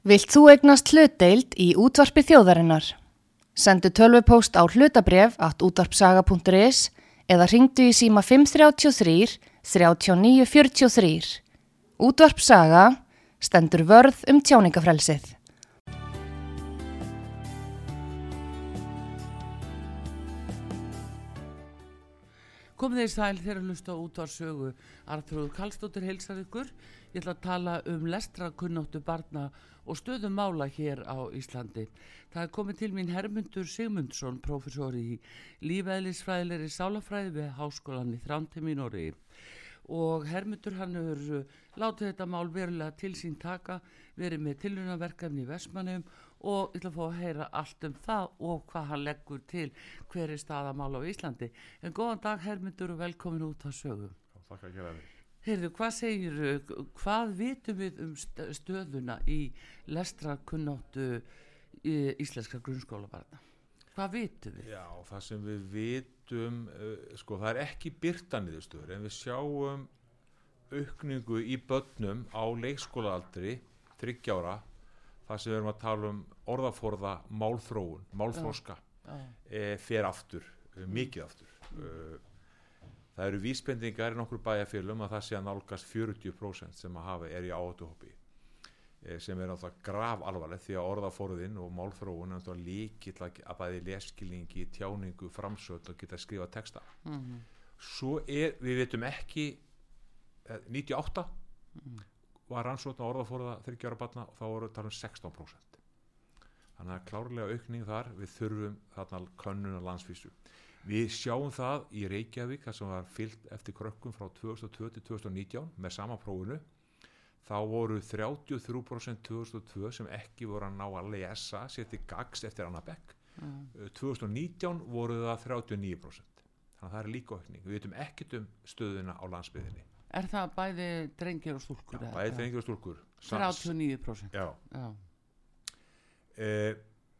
Vilt þú egnast hlutdeild í útvarpi þjóðarinnar? Sendu tölvupóst á hlutabref at útvarpsaga.is eða ringdu í síma 533 3943. Útvarpsaga stendur vörð um tjáningafrelsið. Komið þeir sæl þegar að lusta út á sögu Arþróður Kallstóttir heilsar ykkur. Ég ætla að tala um lestrakunnáttu barna og stöðum mála hér á Íslandi. Það er komið til mín Hermundur Sigmundsson, professor í lífæðlisfræðilegri sálafræði við Háskólan í Norri. Og Hermundur hann hefur látið þetta mál verulega til sín taka, verið með tilhörnaverkefni í Vestmannum og ég ætla að fá að heyra allt um það og hvað hann leggur til hver er staðamál á Íslandi. En góðan dag Hermundur og velkomin út á sögum. Takk að gera þig. Heyrðu, hvað segir, hvað vitum við um stöðuna í lestrakunnáttu íslenska grunnskólabarna? Hvað vitum við? Já, það sem við vitum, uh, sko það er ekki byrtaniðustöður en við sjáum aukningu í börnum á leikskólaaldri, þryggjára, það sem við erum að tala um orðaforða, málþróun, málþróska, e, fer aftur, mm. mikið aftur. Það eru vísbendingar í nokkur bæjarfélum að það sé að nálgast 40% sem að hafa er í áhættuhópi sem er náttúrulega grav alvarlegt því að orðaforðin og málþróun er náttúrulega líkill að bæði leskilningi, tjáningu, framsöld og geta að skrifa texta. Mm -hmm. Svo er, við veitum ekki, 98 mm -hmm. var rannsókn á orðaforða þryggjára batna og þá voru talað um 16%. Þannig að klárlega aukning þar, við þurfum þarna könnuna landsfísu. Við sjáum það í Reykjavík þar sem var fyllt eftir krökkum frá 2002 til 2019 með sama prófunu þá voru 33% 2002 sem ekki voru að ná að lesa seti gags eftir Annabek mm. 2019 voru það 39% þannig að það er líka aukning. Við veitum ekkit um stöðuna á landsbyðinni Er það bæði drengir og stúlkur? Já, bæði drengir og stúlkur. 39% Já, Já. E,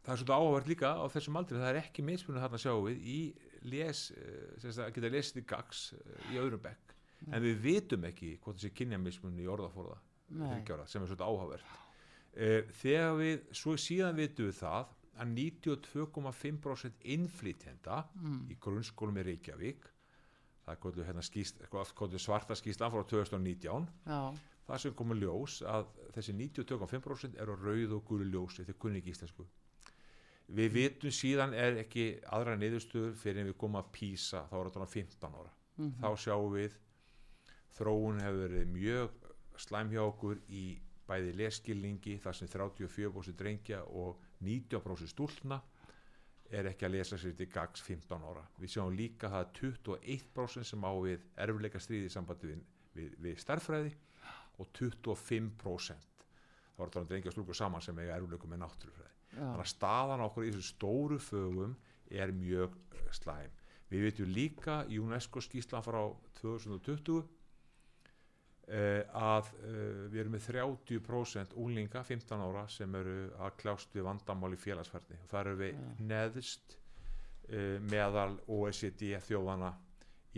Það er svolítið áhverð líka á þessum aldri. Það er ekki mismunum þarna sjáum við í les, að geta lesið í gags í öðrum bekk Nei. en við vitum ekki hvort þessi kynjamismunni í orðaforða ára, sem er svolítið áhugavert eh, þegar við, svo síðan vitum við það að 92,5% innflytjenda mm. í grunnskólum í Reykjavík það er kvöldu hérna skýst, svarta skýsla frá 2019 Já. það sem komur ljós að þessi 92,5% eru rauð og gulu ljós þetta er kunni ekki íslensku við vitum síðan er ekki aðra niðurstöður fyrir en við komum að písa þá er þetta 15 ára. Mm -hmm. þá sjáum við þróun hefur verið mjög slæm hjá okkur í bæði leskilningi þar sem 34% drengja og 90% stúlna er ekki að lesa sér til gags 15 ára. Við sjáum líka það að 21% sem á við erfleika stríði í sambandi við, við, við starfræði og 25% þá er þetta drengja og stúlkur saman sem eiga erfleikum með náttúrufræði þannig að staðan okkur í þessu stóru fögum er mjög slæm. Við veitum líka í UNESCO skísla frá 2020 eh, að eh, við erum með 30% úlinga 15 ára sem eru að kljást við vandamál í félagsferði og það eru við ja. neðst eh, meðal OECD þjóðana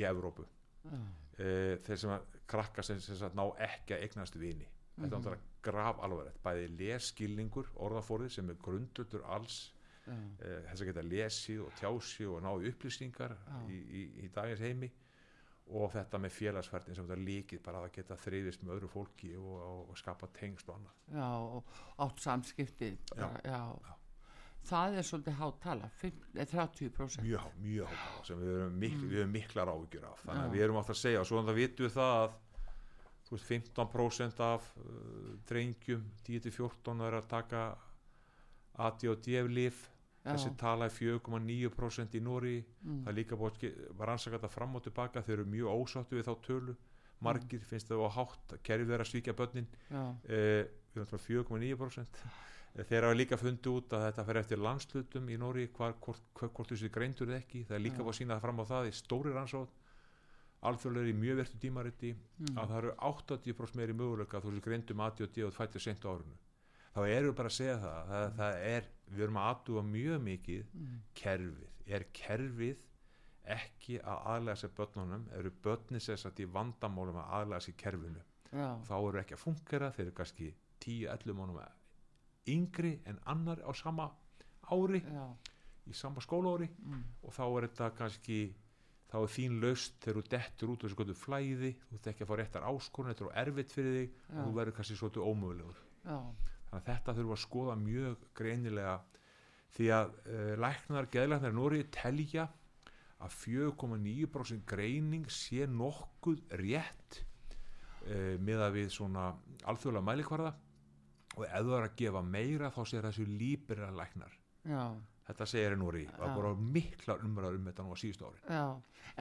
í Evrópu. Ja. þeir sem að krakka sem, sem að ná ekki að eignast vini. Þetta er náttúrulega graf alvarlegt bæði leskilningur, orðaforðir sem er grundlutur alls uh, þess að geta lesið og tjási og náðu upplýsningar uh. í, í, í dagins heimi og þetta með félagsfærtin sem þetta líkið bara að geta þreyðist með öðru fólki og, og, og skapa tengst og annað Já, og átt samskipti já, já. já. það er svolítið háttala 30% Mjög, mjög háttala sem við erum, mikl, mm. við erum miklar áhugjur af þannig að við erum átt að segja og svo þannig að vitum við það að veist, 15% af uh, drengjum 10-14 er að taka ADHD-lif þessi tala er 4,9% í Nóri mm. það er líka búin að rannsaka þetta fram og tilbaka, þeir eru mjög ósáttu við þá tölu. Margir mm. finnst það á hátt kerfið þeirra svíkja börnin. Eh, við erum 4,9% þeir hafa líka fundið út að þetta fer eftir landslutum í Nóri hvort, þessi greintur er ekki. Það er líka búin að sína það fram á það í stóri rannsóð alþjóðlega í mjög vertu tímariti mm. að það eru 80% meiri möguleika að þú séu greindum aðtíð og fættið sent á árunu þá erum við bara að segja það, það, mm. það er, við erum að aðdúa mjög mikið mm. kerfið er kerfið ekki að aðlæða sér börnunum eru börnir sér satt í vandamálum að aðlæða sér kerfinu Já. þá eru ekki að fungera þeir eru kannski 10-11 mánum yngri en annar á sama ári já, í sama skólaári mm, og þá er þetta kannski þá er þín laust þegar þú dettur út þessu góðu flæði, þú ert ekki að fá réttar áskorun þetta er of erfitt fyrir þig Já. og þú verður kannski svolítið ómögulegur. Já, þannig að þetta þurfum að skoða mjög greinilega því að uh, læknar, geðlæknar í Nóri telja að 4,9% greining sé nokkuð rétt uh, með að við svona alþjóðlega mælikvarða. Og ef það er að gefa meira þá sé þessu líbera læknar. Já, þetta segir í Nóri og það voru miklar umræður um þetta nú á síðustu ári já.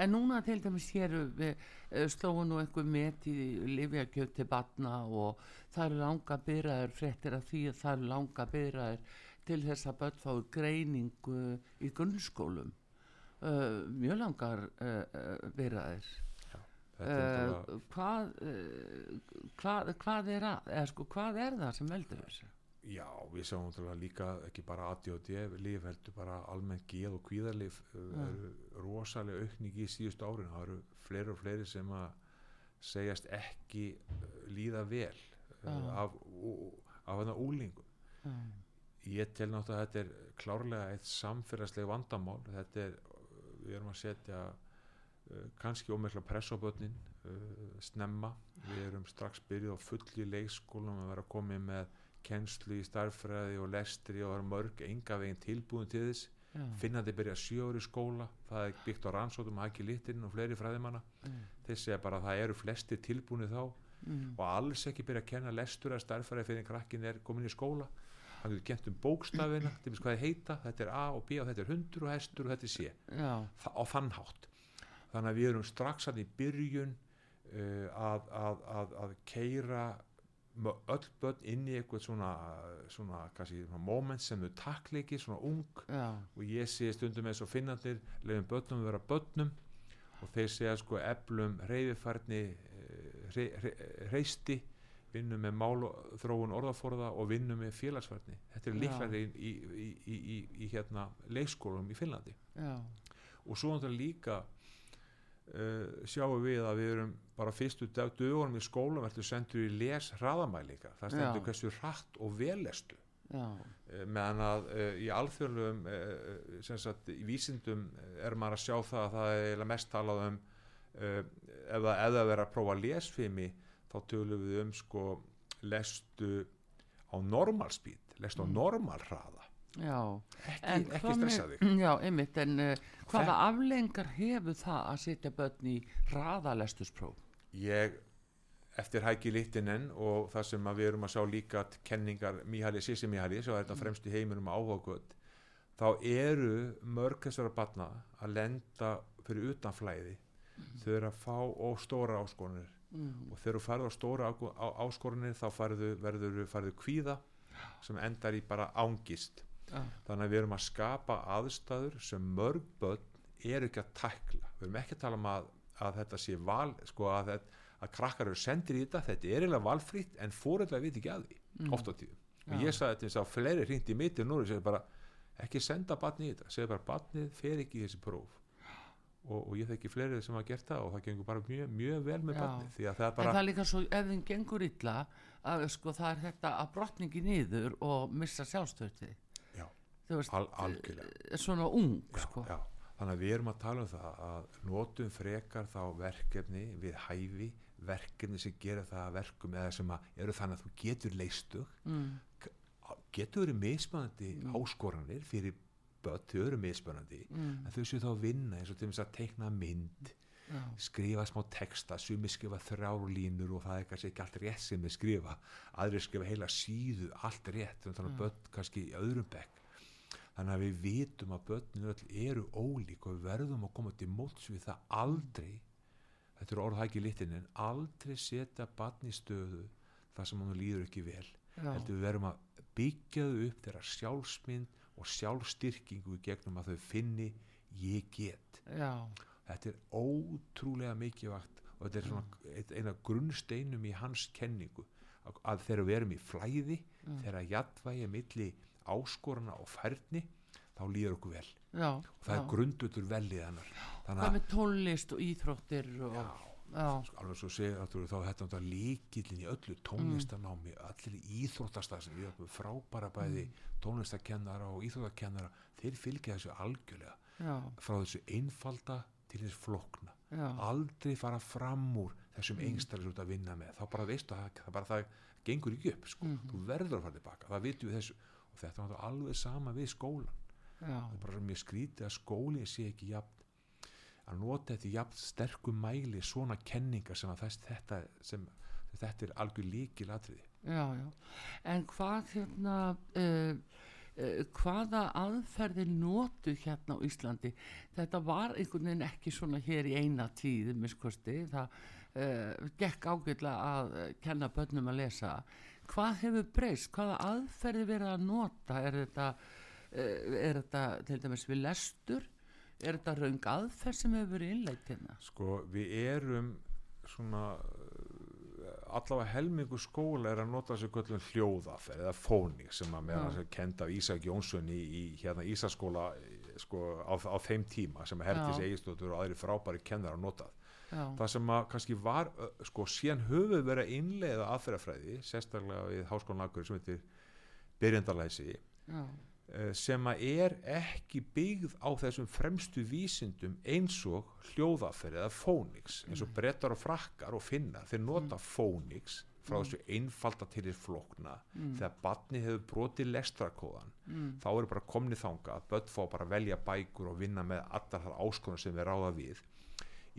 En núna til dæmis hér uh, slóum nú einhver met í livjakjöf til batna og það eru langa byrjaður fréttir af því að það eru langa byrjaður til þess að börn fái greiningu í grunnskólum. Uh, mjög langar uh, uh, Uh, hvað, uh, hvað, hvað er að, eða sko, hvað er það sem veldur þessu? Já, við sjáum náttúrulega líka ekki bara ADHD líf heldur bara almennt geð og kvíðarlif uh, eru rosalega aukning í síðustu árin. Það eru fleiri og fleiri sem að segjast ekki uh, líða vel Já. af, af þarna úlingum Já, ég tel náttúrulega að þetta er klárlega eitt samfélagsleg vandamál. Þetta er, við erum að setja kannski ómikla press á börnin uh, snemma. Við erum strax byrjuð á fulli leikskólum að vera komið með kennslu í starffræði og lestri og það er mörg enga veginn tilbúin til þess. Já, finnandi byrja sjö ári skóla það er byggt á rannsótum að ekki litin og fleiri fræðimanna. Mm, þeir segja bara að það eru flesti tilbúin þá mm, og alls ekki byrja að kenna lestur að starffræði fyrir krakkin er komin í skóla. Hann getur kent um bókstafina til þess hvað þið heita, þetta er A og B og þetta er hundur og hestur og þetta er C. Þa, á þann hátt. Þannig að við erum strax að í byrjun uh, að, að, að, að keira öll börn inn í eitthvað svona, svona, kannski, svona moment sem þau takleiki, svona ung. Já, og ég sé stundum eins og finnandir leiðum börnum að vera börnum. Og þeir segja sko eflum reyðifærni reysti vinnum með málþróun orðaforða og vinnum með félagsfærni. Þetta er í, í, í, í, í hérna leikskólum í Finnlandi. Já, og svo náttúrulega líka uh, sjáum við að við erum bara fyrstu dag dögunum í skólum ertu sendur í les hraðamælinga það stendur Já. hversu hratt og vellestu já, uh, meðan að uh, í sagt í vísindum er maður að sjá það að það er mest talað um ef það, verður að prófa lesfimi þá tölum við um sko lestu á normalspeed lestu á Mm. normalhraða já. ekki, En ekki stressa þig Já, einmitt, en uh, hvaða aflengar hefur það að setja börn í hraðalestuspróf? ég eftir Hæki Littinen og það sem við erum að sjá líka kenningar Míhali, Sissi Míhali sem er þetta fremst í heiminum áhugað þá eru mörg þessara batna að lenda fyrir utan flæði þau eru að fá og stóra áskorunir Mm, og þegar þú farið á stóra áskorunir þá farðu, verður farðu kvíða sem endar í bara ángist já, þannig að við erum að skapa aðstæður sem mörg börn eru ekki að tækla við erum ekki að tala um að, að þetta sé val sko að, að krakkar eru sendir í þetta þetta er eiginlega valfrýtt en fóreldrar veit ekki að því Mm. oft á Já. og ég sagði þetta eins og fleiri hringt í mitt í núri segir bara ekki senda barni í þetta segir bara barnið fer ekki í þessi próf og, og ég þekki fleiri sem hafa gert það og það gengur bara mjög, mjög vel með Já. barnið því að það er En bara það er líka svo, ef þeim gengur illa, að sko það er þetta að brotningi niður og missa sjálfstöðið. Veist, al, algjörlega. eh, svona ung, já, sko. já. þannig að við erum að tala um það að notum frekar þá verkefni við hæfi verkefni sem gera það að verkum eða sem að eru þannig að þú getur leistu Mm, getur verið mismunandi áskoranir fyrir börn, þau eru mismunandi mm, en þau séu þá að vinna eins og til að teikna mynd já, skrifa smá texta, sumi skrifa þrjárlínur og það er kannski ekki allt rétt sem þau skrifa. Aðrir skrifa heila síðu allt rétt, þannig að börn kannski í öðrum bekk þannig að við vitum að börninu öll eru ólík og við verðum að koma til móts við það aldrei þetta er orðhæki litin en aldrei setja barn í stöðu þar sem hann líður ekki vel. Heldur við verðum að byggja þau upp þeirra sjálfsmynd og sjálfstyrkingu í gegnum að þau finni ég get. Já, þetta er ótrúlega mikilvægt og þetta er svona eitt- eina grunnsteinum í hans kenningu að, þegar við erum í flæði þegar jafnvægi milli áskorana og færni þá líður okkur vel. Já. og það er grundutur velið hennar. Þannig Hvað að með tónlist og íþróttir og... já, Já, sko, alveg svo Artur, þá þetta er líkillin í öllu tónlistanámi allir í íþróttastað sem við erum frábæra bæði tónlistakennara og íþróttakennara þeir fylgja þessu algjörlega. Já, frá þessu einfalda til þess flókna. Já, aldrei fara fram úr þessum mm. engstælis út að vinna með. Þá bara veistu að það, það bara það gengur ekki upp sko. þú verður að fara tilbaka, það vitum við þessu og þetta náttúrulega alveg sama við skólan það er bara mjög skrítið að skólinn sé ekki jafn að nota þetta jafn sterkum mæli svona kenningar sem að þess, þetta, sem, þetta er algjör líkil atriði já, já. En hvað hérna, uh, uh, hvaða aðferðir notu hérna á Íslandi? Þetta var einhvern veginn ekki svona hér í eina tíð, miskosti, það uh, gekk ágætlega að kenna börnum að lesa. Hvað hefur breyst? Hvaða aðferðir verið að nota? Er þetta, uh, er þetta til dæmis við lestur? Er þetta raung aðferð sem hefur verið innleitt hérna? sko við erum svona uh, allavega helmingu skóla er að nota þessu göllum hljóðaferð eða fóning sem að meðan þess að kenda af Ísak Jónsson í, í hérna Ísaskóla sko, á, á þeim tíma sem að Herdis Já. Egistóttur og aðri frábæri kennar að notað það sem að kannski var sko síðan höfuð verið að innleiða aðferðafræði sérstaklega við háskólan Akur sem heitir byrjandalæsi sem að er ekki byggð á þessum fremstu vísindum eins og hljóðaferð eða fónix eins og brettar og frakkar og finnar. Þeir nota fónix frá þessu einfalda til þess flókna. Þegar barni hefur brotið lestrakóðan mm, þá eru bara komni þanga að börn fá bara að velja bækur og vinna með allar þar áskonum sem við ráða við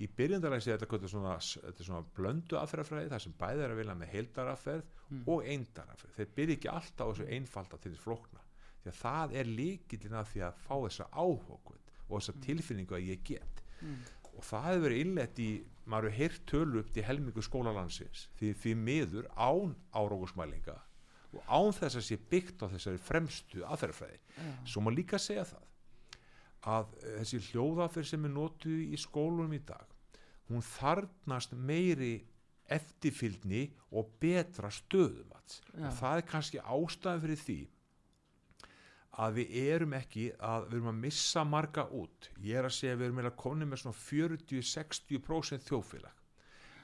í byrjandalæsi er þetta svona, þetta svona blöndu aðferðafræði þar sem bæði er að vilja með heildaraferð og eindaraferð þeir byrja ekki alltaf á þessu einfalda til þess flókna því að það er líkillin að því að fá þessa áhugvöld og þessa tilfinningu að ég get. Og það hefur verið innlegt í maður hefur heyrt tölu upp til helmingu skólalandsins því því miður án árókusmælinga og án þess að sé byggt á þessari fremstu aðferðafræði. Já, svo má líka segja það að eh, þessi hljóðaferð sem er notuð í skólunum í dag hún þarnast meiri eftirfylgni og betra stöðum og það er kannski ástæðan fyrir því að við erum ekki að við erum að missa marga út. Ég er að segja að við erum eiginlega komin með svona 40-60% þjóðfélag.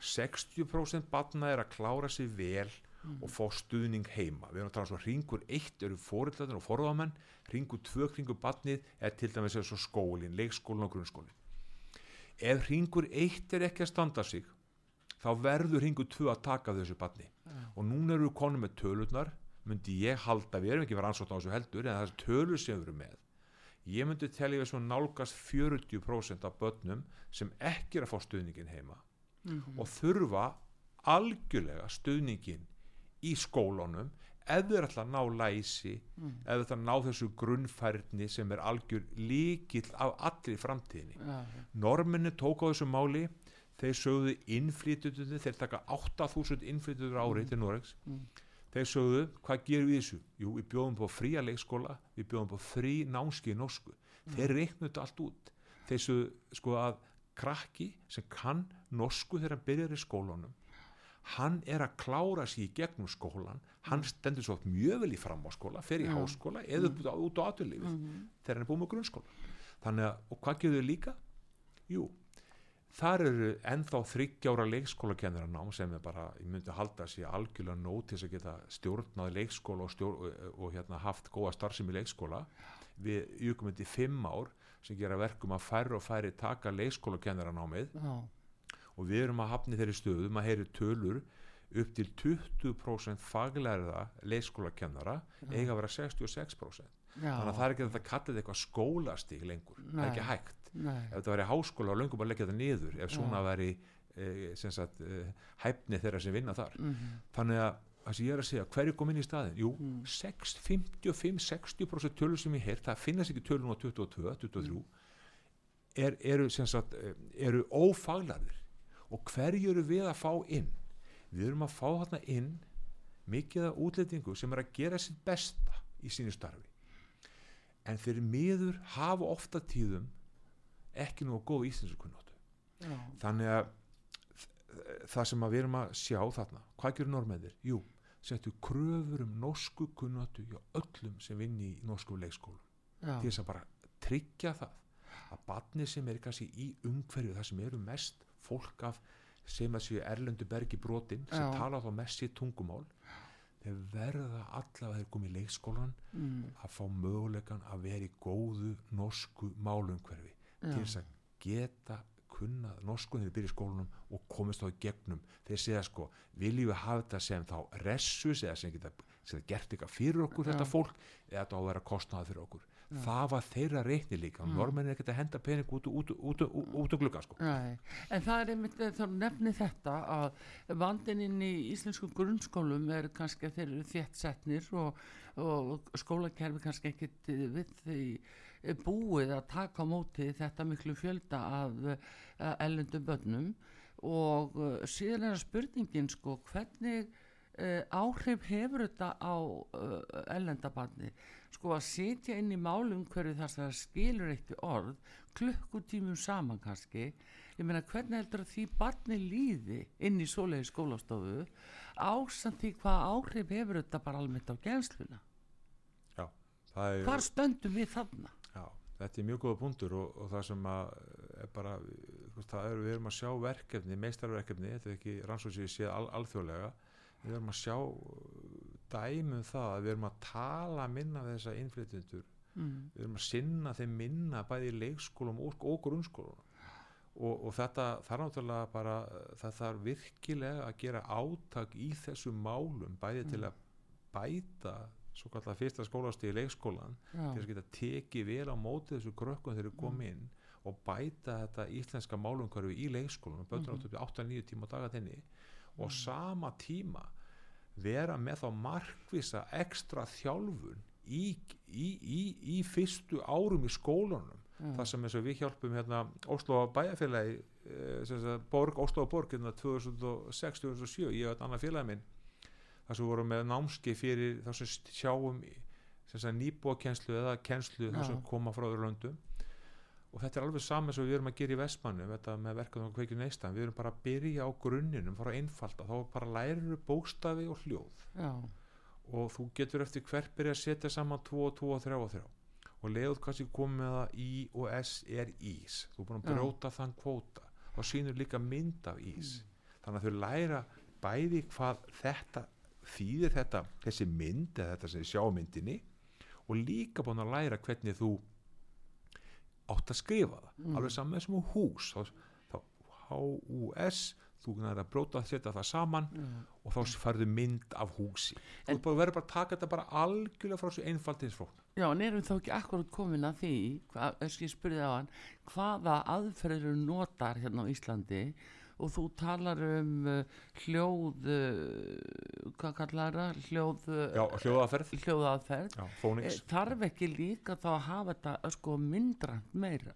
60% batna er að klára sig vel og fá stuðning heima. Við erum að tala um svo ringur 1 eru fóröldarnir og forðamenn ringur 2 ringur batnið er til dæmis eins og skólin, leikskólin og grunnskólin ef ringur 1 er ekki að standa sig þá verður ringur 2 að taka þessu batni og núna eru við konum með tölurnar. Myndi ég halda, við erum ekki verið ansvort á þessu heldur en það er tölur sem við erum með ég myndi telja við svona nálgast 40% af börnum sem ekki er að fá stuðningin heima. Og þurfa algjörlega stuðningin í skólunum ef þeir ætla að ná læsi ef þeir ætla að ná þessu grunnfærni sem er algjör líkill af allri framtíðinni. Já, norminni tók á þessu máli þeir sögðu innflytjundu þeir taka 8000 innflytjundur ári til Noregs. Þeir sögðu, hvað gerum við þessu? Jú, við bjóðum på fría leikskóla við bjóðum på frí námski í norsku. Þeir reiknuðu þetta allt út. Þeir sögðu sko að krakki sem kann norsku þegar hann byrjar í skólanum hann er að klára sig í gegnum skólan hann stendur svo mjög vel í framháskóla fer í háskóla eða út, út á aturlífið þegar hann er búið með grunnskóla. Þannig að, og hvað getur þau líka? Jú, þar eru ennþá þryggjára leikskólakennarannám sem er bara, ég myndi halda að sé algjörlega nót til að geta stjórnað leikskóla og, stjórn, og, og hérna, haft góða starfsemi leikskóla. Við þetta í fimm ár sem gera verkum að færri og færri taka leikskólakennarannámið já, og við erum að hafni þeirri stöðum að heyri tölur upp til 20% faglæriða leikskólakennara eiga að vera 66% já, þannig að það er ekki að þetta kallið eitthvað skólastík lengur, það Nei. er ekki hægt. Nei, ef þetta væri háskóla og löngum að leggja þetta niður ef svona væri e, sagt, e, hæfni þeirra sem vinna þar. Mhm, þannig að það sem ég er að segja, hverju kom inn í staðin? Jú, 6, 55-60% tölur sem ég heyrt, það finnast ekki tölun á 22, 23 er, eru, sagt, eh, eru ófaglarðir og hverju eru við að fá inn? Við erum að fá þarna inn mikið af útlendingu sem er að gera sitt besta í sínu starfi. En þeir miður hafa ofta tíðum ekki nú góð íslensku kunnáttu. Já, þannig að það sem að við erum að sjá þarna hvað gerur normennir? Jú, settu kröfur um norsku kunnáttu hjá öllum sem vinni í norsku leikskólum. Já, til þess að bara tryggja það. Að barni sem er kannski í umhverju það sem eru mest fólk af sem að séu erlendu bergi brotin sem Já. tala þá mest sér tungumál þeir verða allavega þeir komið í leikskólan mm, að fá mögulegan að vera í góðu norsku málumhverfi Já. til þess að geta kunnað norsku þegar þeir byrja í skólanum og komist á í gegnum þeir segja sko, viljum við hafa þetta sem þá ressus eða sem geta sem geta gert eitthvað fyrir okkur Já. þetta fólk eða þetta á að vera kostnað fyrir okkur það var þeirra reikni líka mm. normenn er ekki að henda pening út, út, út, út, úr glugga sko. Nei, en það er einmitt þá nefni þetta að vandinn inn í íslensku grunnskólum er kannski að þeir eru þétt setnir og, og skólakerfi kannski ekkit við því búið að taka á móti þetta miklu fjölda af ellendum börnum og síðan er spurningin sko hvernig uh, áhrif hefur þetta á uh, ellendabarni sko að sitja inn í málum hverju þess að skilur eitt orð klukkutímum saman kannski ég meina hvernig heldur að því barni líði inn í svoleiði skólastofu ásamt því hvað áhrif hefur þetta bara almennt á gensluna já, er hvar stöndum við þarna? Já, þetta er mjög góða punktur og, og það sem að er bara, það er, við erum að sjá verkefni, meistarverkefni, þetta er ekki rannsóðsvíð séð al, alþjóðlega, við erum að sjá dæmum það að við erum að tala minna við þessa innflytjendur, mm. við erum að sinna þeim minna bæði í leikskólum og, og grunnskólum og, og þetta þarf náttúrulega bara, það þarf virkilega að gera átak í þessum málum bæði til að bæta svo kallar fyrsta skólastíði leikskólan til já, að geta tekið vel á móti þessu krökkum þegar þeir kom inn og bæta þetta íslenska málumhverfi í leikskólanum, bönnur áttu upp 8-9 tíma á dagatinni og sama tíma vera með þá markvisa ekstra þjálfun í, í, í, í fyrstu árum í skólanum já, það sem eins og við hjálpum hérna Oslo bæjarfélagi eh, Borg, Oslo Borg hérna 2006-2007, ég og einn annar félagi minn þar sem við vorum með námski fyrir þá sem sjáum sem sagt, nýbúakenslu eða kenslu þar sem koma frá öðru löndum og þetta er alveg saman sem við erum að gera í Vestmannu þetta með verkefnum og kveikjum neistan við erum bara að byrja á grunninum, fara að einfalda þá bara lærir bókstafi og hljóð. Já, og þú getur eftir hvert byrja að setja saman 2 og 2 og 3 og 3 og leiðut kannski komið með það í og s er ís. Þú er búin að Já. brjóta þann kvóta. Þá sýnur líka mynd af ís. Þannig að þau læra bæði hvað þetta þýðir þetta þessi mynd eða þetta sem þið sjá á myndinni og líka búin að læra hvernig þú átt að skrifa það Mm. alveg saman sem hús þá, þá H-U-S þú næður að bróta að setja það saman já. og þá færðu mynd af húsi En- þú verður bara að taka þetta bara algjörlega frá þessu einfaldinsflókn Já, en erum þá ekki akkurat komin að því, ég spurði á hann, hvaða aðferður notar hérna á Íslandi og þú talar um uh, hljóð, uh, hvað kallar það, hljóð, já, hljóðaferð hljóðaðferð. já, Eh, Þarf ekki líka þá að hafa þetta sko myndrant meira?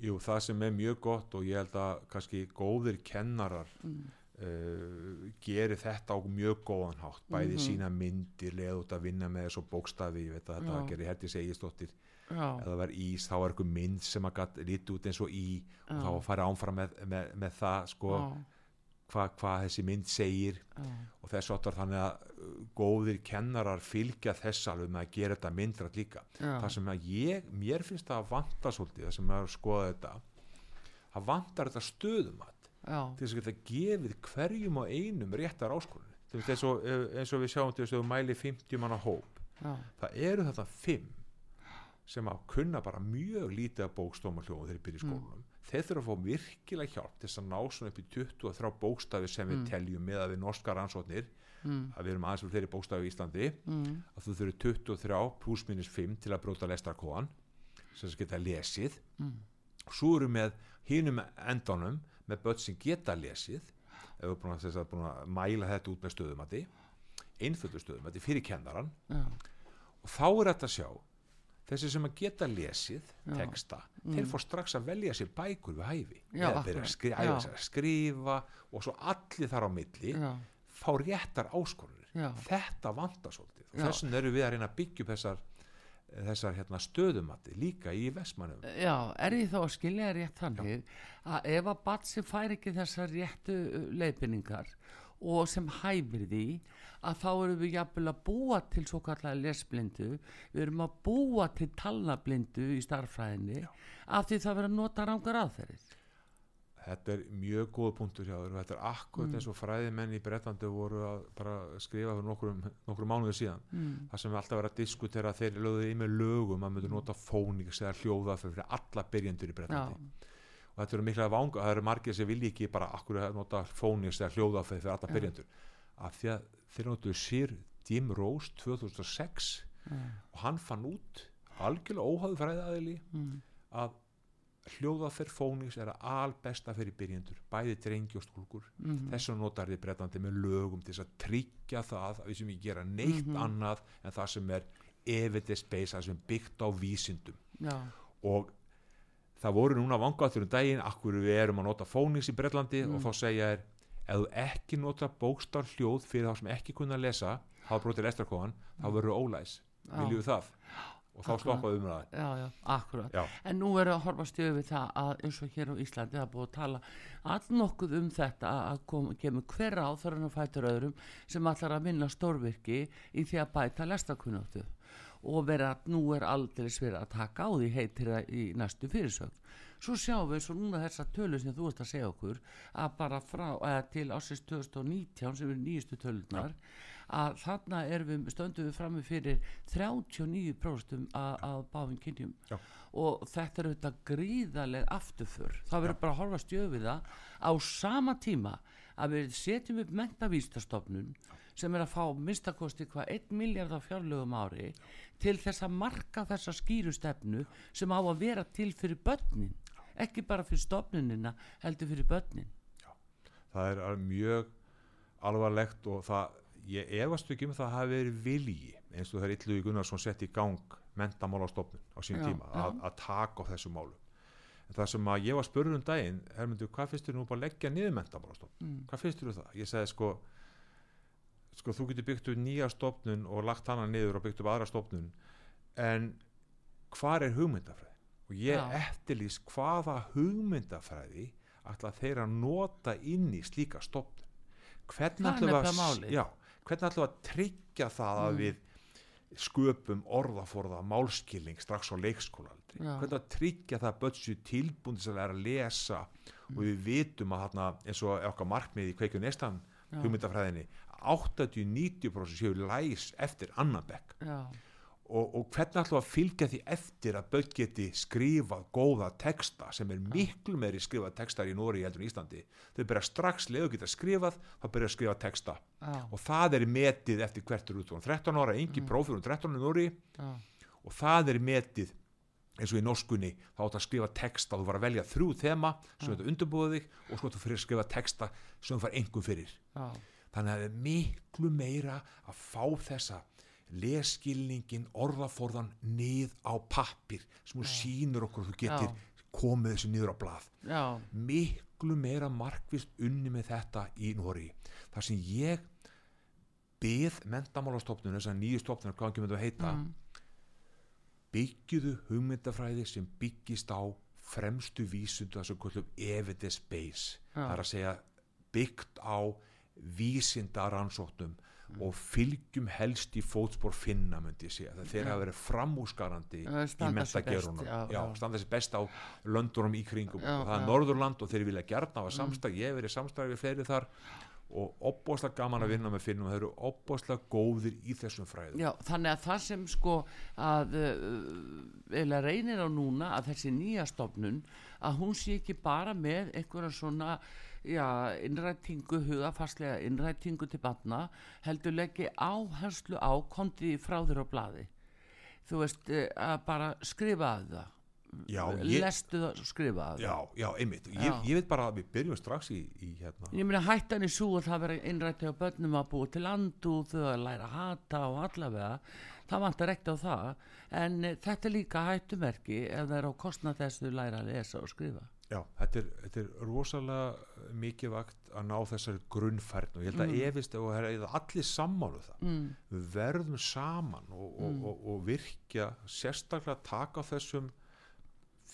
Jú, það sem er mjög gott og ég held að kannski góðir kennarar Mm. uh, gerir þetta á mjög góðan hátt bæði Mhm. sína myndir leða út að vinna með þessu bókstafi ég veit að þetta gerir Herdi Segistóttir Já, ef það var ís, þá var eitthvað mynd sem að gatt lítið út eins og í og Já. þá að fara ánfram með, með, með það sko, hvað hva þessi mynd segir. Og þess áttar þannig að uh, góðir kennarar fylgja þess alveg með að gera þetta myndrætt líka. Það sem að ég, mér finnst það að vanta svolítið, það sem að skoða þetta það vantar þetta stöðumat til þess að geta gefið hverjum og einum réttar áskorun eins og, eins og við sjáum til þess að þú mæli 50 manna hóp. Já, það eru þetta 5 sem að kunna bara mjög lítið af bókstofum og hljóðum þegar þeir byrja í skólanum. Þeir þurfa að fá virkilega hjálp til þess að ná svona upp í 23 bókstafi sem við teljum með að við norska rannsóknir. Mm, að við erum aðeins fyrir þeirri bókstafi í Íslandi. Mm, að þú þurfi 23 pluss minus 5 til að bróta lestarkóðan sem þess að geta lesið. Mm, svo eru með hinum endanum með börn sem geta lesið. Ef við búin að, að, búin að mæla þetta út með stöðumati einföldu stöðumati fyrir kennaran já, og þá er þetta að sjá þessi sem að geta lesið Já. texta, þeir fór strax að velja sér bækur við hæfi. Já, að skri, að skrifa og svo allir þar á milli já, fá réttar áskorunir Já. þetta vantar svolítið og þessum erum við að reyna að byggja upp þessar, þessar hérna, stöðumati líka í Vestmannum Já, er ég þá að skilja rétt þannig að ef að bat sem fær ekki þessar réttu uh, leiðbynningar og sem hæfir því að þá erum við jafnvel að búa til svo kallega lesblindu, við erum að búa til talnablindu í starffræðinni af því það verður að nota rángar aðferðir. þetta er mjög góð punktur hjá þér og þetta er akkurat Mm. eins og fræðimenn í Bretlandi voru að skrifa fyrir nokkrum, nokkrum mánuður síðan. Mm, það sem við alltaf verið að diskutera þeir lögðu í með lögum að myndu nota fónix eða hljóða fyrir alla byrjendur í já, Bretlandi. Og þetta eru mikla vanga, það eru margir sem vilja ekki bara akkur að nota fónix eða hljóða fyrir alla Já. byrjendur? Af því að þeir notuðu Sir Jim Rose 2006 já, og hann fann út algjörlega óháðu fræðaðili mm, að hljóðaferð fónix er að albesta fyrir byrjendur, bæði drengi og stúlkur. Mm, þess vegna notar þið breytandi með lögum til að tryggja það að við sem ekki gera neitt Mhm. annað en það sem er evidence-based, það sem er byggt á vísindum. Já, og það voru núna vangaður um daginn, akkur við erum að nota fónix í Breitlandi Mm. og þá segja er ef þú ekki nota bókstar hljóð fyrir þá sem ekki kunna lesa hafa brotið lestrakóðan, þá verður ólæs. Mm. við það. Og þá stoppaðu umræða já, já, akkurat. Já. En nú er að horfast yfir það að eins og hér á Íslandi það búið að tala allnokkuð um þetta að kom, kemur hver á þar hann fætur öðrum sem allar að vinna stórvirki í því að bæta lestakunnáttu og vera, nú er aldrei verið að taka á því heitir það í næstu fyrirsögn. Svo sjáum við svo núna þessa tölu sem þú ert að segja okkur að bara frá, eða til ásins 2019 sem er nýjustu tölunar að þarna erum við, stöndum við frammi fyrir 39% að, að báðum kynjum. Já. og þetta er auðvitað gríðaleg afturför. Það verður bara að horfa það. Á sama tíma að við setjum upp mentavístastofnun sem er að fá minnstakosti hvað 1 miljard á fjárlögum ári til þess að marka þessa skýru stefnu sem á að vera til fyrir börnin. Ekki bara fyrir stofnunina heldur fyrir börnin. Það er mjög alvarlegt og það, ég efast ekki um það hafi verið vilji eins og það er Illugi Gunnarsson sett í gang mentamálastofnun á sín Já, tíma já. að, að taka á þessu málum en það sem að ég var spurður um daginn Hermundur, hvað finnst þér nú bara að leggja niður mentamálastofnun mm. hvað finnst þér um það? Ég sagði sko sko þú getur byggt upp nýja stofnun og lagt hana niður og byggt upp aðra stofnun en hvar er hugmyndafræði? Og ég Já. eftirlýs hvaða hugmyndafræði ætla þeir að nota inn í slíka stofnun hvernig er ætlum að, tryggja það að Mm. við sköpum orðaforða málskilning strax á leikskólaaldri Já. Hvernig að tryggja það að börn séu tilbúin til að læra að lesa? Mm. og við vitum að þarna eins og okkar markmið í kveikju nestan hugmyndafræðinni 80-90% séu læs eftir annan bekk. Og, og hvernig ætlum að fylgja því eftir að börn geti skrifað góða texta sem er miklu meiri skrifað textar í Nóri heldur en Íslandi? Þau byrja strax leðu geta skrifað þá byrja að skrifa texta. Já, og það er metið eftir hvert er út 13 ára, engi mm. prófur um 13 ára í Nóri og það er metið eins og í norskunni þá átt að skrifa texta þú var að velja þrjú þema sem þetta undirbúið þig og þú fyrir að skrifa texta sem þú fær engum fyrir. Já, þannig að það er miklu meira að fá þessa leskilningin, orðaforðan nið á pappir sem þú sýnur okkur þú getur komið þessu niður á blað. Já, miklu meira markvist unni með þetta í Nóri þar sem ég byð mentamálastofnun þess að nýju stofnun hvað kemur þetta að heita mm, byggjuðu hugmyndafræði sem byggist á fremstu vísundu það sem kvöldum evidence base. Já. það er að segja byggt á vísinda rannsóknum og fylgjum helst í fótspor finna myndi ég segja, það þeir hafa verið framúskarandi Já, í mentagerunum standa sér best á löndunum í kringum. Og það er. Mm. Norðurland og þeir vilja gjarna hafa samstæð, ég hef verið samstæð við fleiri þar og opbóðslega gaman að vinna með finnum. Þeir eru opbóðslega góðir í þessum fræðum. Já, þannig að það sem sko að uh, eða reynir á núna að þessi nýja stofnun að hún sé ekki bara með einhverja svona já, innrætingu, hugafastlega innrætingu til batna heldur leggi áherslu á kontið frá þér á blaði. Þú veist, eh, að bara skrifa að það Já, ég- lestu það, skrifa að já, já, einmitt, ég, Já. ég veit bara að við byrjum strax í, í hérna. Ég meina hættan í svo að það vera innrætti á börnum að búa til landu þau að læra að hata og allavega. Það vantar ekkert á það. En e, þetta er líka hættumerki ef það er á kostnað þess að þau læra að lesa og skrifa. Já, þetta er, þetta er rosalega mikið vakt að ná þessari grunnfærn og ég held að Mm. efist og það er allir sammálu það. Mm, við verðum saman og, og, Mm. og, og virkja sérstaklega taka þessum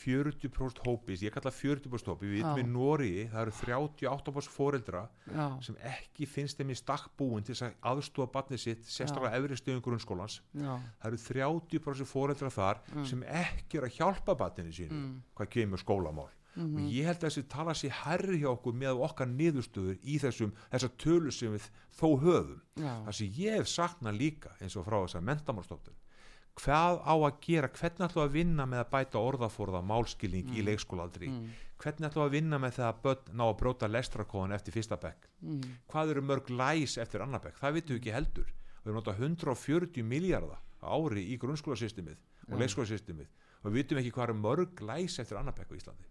40% hópi, ég kalla 40% hópi við Já. í Nóri, það eru 38% foreldra já, sem ekki finnst þeim í stakk búin til að aðstofa barnið sitt, sérstaklega efri stöðum grunnskólans. Já, það eru 30% foreldra þar Mm. sem ekki er að hjálpa barninu sínu mm, hvað kemur skólamál. Mhm. og ég held að þessi tala sér herri hjá okkur með okkar niðurstöður í þessum, þessar tölur sem við þó höfum. Það sem ég hef saknað líka eins og frá þessar mentamálstofnun hvað á að gera, hvernig ætlum við að vinna með að bæta orðaforða málskilning Mm. í leikskólaaldri, hvernig ætlum við að vinna með það að börn ná að bróta lestrakóðan eftir fyrsta bekk, Mm. hvað eru mörg læs eftir annar bekk, það vitum við ekki heldur. Við erum notað 140 miljardar ári í grunnskólasystemið og leikskólasystemið. Og við vitum ekki hvað eru mörg læs eftir annar bekk á Íslandi.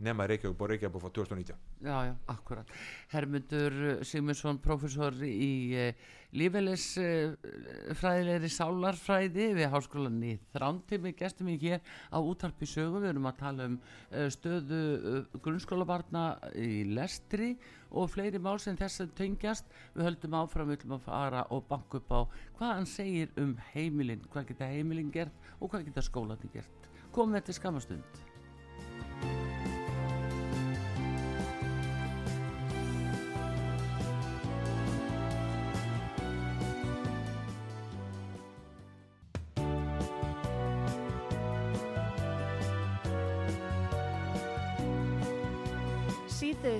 Nema Reykjavík og Reykjavík frá 2019 Já, já, akkurat. Hermundur Sigmundsson, professor í uh, lífeylis uh, fræðilegri sálarfræði við háskólan í Þrándtími, gestum við hér á útarpi sögu. Við erum að tala um uh, stöðu uh, grunnskólabarna í lestri og fleiri mál sem þess að tengjast. Við höldum áfram, við höldum að fara og banka upp á hvað hann segir um heimilinn, hvað geta heimilinn gert og hvað geta skólaninn gert. Komum við til skamastund.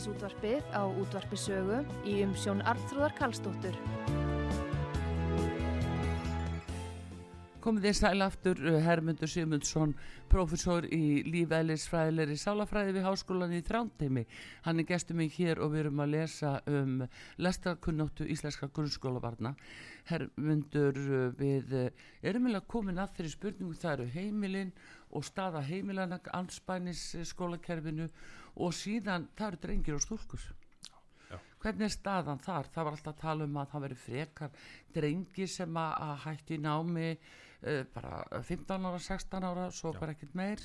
Síðdeðis útvarpið á útvarpisögu í umsjón Arnþróðar Karlsdóttur. Komið þið sæl aftur uh, Hermundur Sigmundsson, professor í lífælisfræðilegri sálafræði við háskólan í Þrándheimi. Hann er gestur mig hér og við erum að lesa um lestarkunnáttu íslenska grunnskólabarna. Hermundur, uh, við uh, erum eiginlega komin að þeirri spurningu það eru heimilinn og staða heimilana, anspænis skólakerfinu og síðan það eru drengir og stúlkur. Hvernig er staðan þar? Það var alltaf að tala um að það veri frekar drengi sem að, hætti námi uh, bara 15 ára, 16 ára, svo bara ekkert meir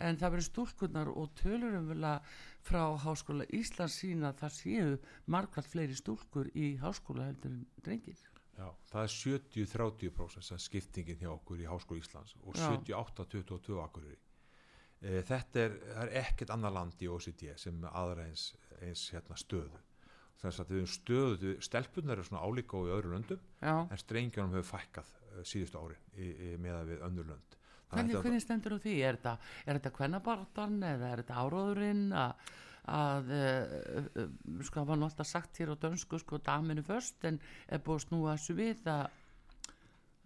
en það veri stúlkunar og tölurum að frá Háskóla Íslands sína að það séu margvært fleiri stúlkur í háskóla heldur en drengir. Já, það er 70-30% sem skiptingin hjá okkur í Háskóla Íslands og Já. 78-22 akkurir. E, þetta er, er ekkert annar land í OCD sem aðra eins, eins hérna, stöðu. Þannig að við höfum stöðu, stelpunar eru svona álíka og í öðru löndum Já. en strengjónum hefur fækkað uh, síðustu ári í, í, meða við önnur lönd. Hvernig, að hvernig stendur á því? Er þetta, þetta kvennabartan eða er þetta áróðurinn að, að uh, sko það var alltaf sagt hér á dönsku sko daminu först en er búið að snúa þessu við að,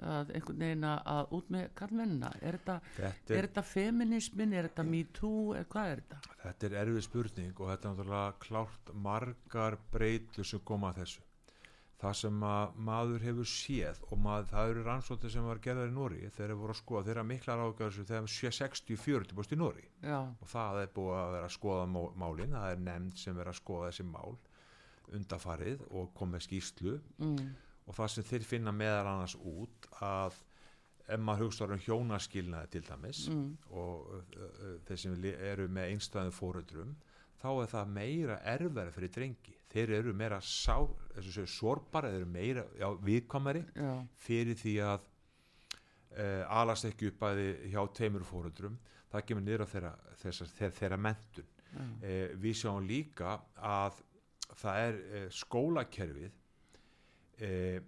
að einhvern veginn að- út með kallmennina er þetta, Þetta er þetta feminismin, er þetta me too? Er, hvað er þetta? Þetta er erfið spurning og þetta er náttúrulega klárt margar breytur sem koma að þessu. Það sem að maður hefur séð og maður, það eru rannsóttir sem var gerðar í Nóri þeir voru að skoða, þeirra miklar ágæðar þegar 60-40 búst í Nóri og það er búið að vera að skoða mál- málin, það er nefnd sem er að skoða þessi mál undafarið og kom með skýrslu. Mm, og það sem þeir finna meðal annars út að ef maður hugsa um hjónaskilnaði til dæmis mm, og uh, uh, þeir sem eru með einstæðum fóröldrum þá er það meira erfæri fyrir drengi. Þeir eru meira sorbar eða eru meira já, viðkomari já, fyrir því að uh, alast ekki upp að hjá teimur fóröldrum það kemur niður á þeirra, þessar, þeirra, þeirra mentun já, uh, við sjáum líka að það er uh, skólakerfið uh,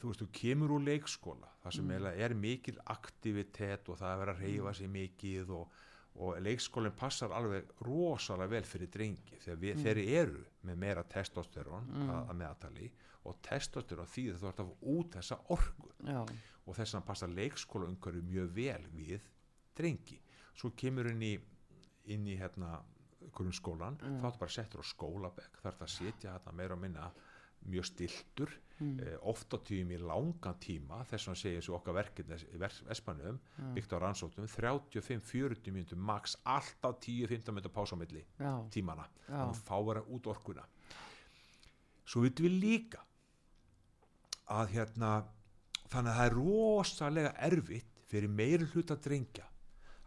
þú veist, þú kemur úr leikskóla það sem mm. er mikil aktivitet og það er að vera að reyfa sig mikið og, og leikskólinn passar alveg rosalega vel fyrir drengi þegar við, þeir eru með meira testosterón að, að meðatali og testosterón þýðir þú ert að fá út þessa orku. Já, og þess vegna passa leikskóla umhverju mjög vel við drengi. Svo kemur inn í inn í hérna grunnskólan Mm. þá ertu bara settur á skólabekk þarf það að sitja hérna meira og minna mjög stiltur Mm. eh, oft á tíum í langan tíma þess vegna segir þessu okkar verkefni í Vespanum Mm. byggt á rannsóttum 35-40 mínútur max alltaf 10-15 mínútur pása á milli já, tímana þannig að fá vera út orkuna. Svo vitum við líka að hérna þannig að það er rosalega erfitt fyrir meiri hluta drengja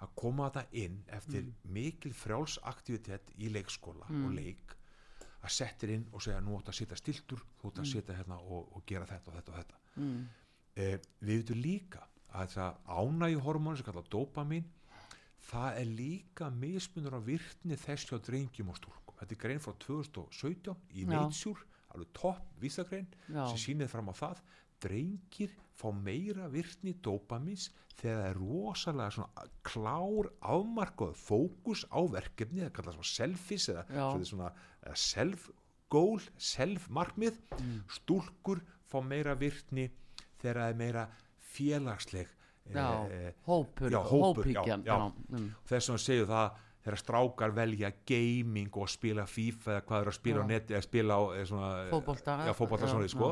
að koma það inn eftir mikil frjálsaktivitet í leikskóla og leik að setja inn og segja nú átt að sitja stiltur þú átt að sitja hérna og, og gera þetta og þetta og þetta. Mm, eh, við veitum líka að það ánægi hormónu sem kallað dopamin það er líka mismunur á virkni þess hjá drengjum og stúrkum þetta er grein frá 2017 í. Nature alveg topp vísagrein sem sýnir fram á það drengir fá meira virkni dopamins þegar það er rosalega svona klár afmarkað fókus á verkefni, það kallar svona selfies eða svona, svona eða self goal, self markmið stúlkur fá meira virkni þegar það er meira félagsleg já, eh, hópur, já, hópur, já, mm, þess að segju það þegar strákar velja gaming og spila FIFA eða hvað er að spila á neti eða spila á fótbolta Já, svona, sko,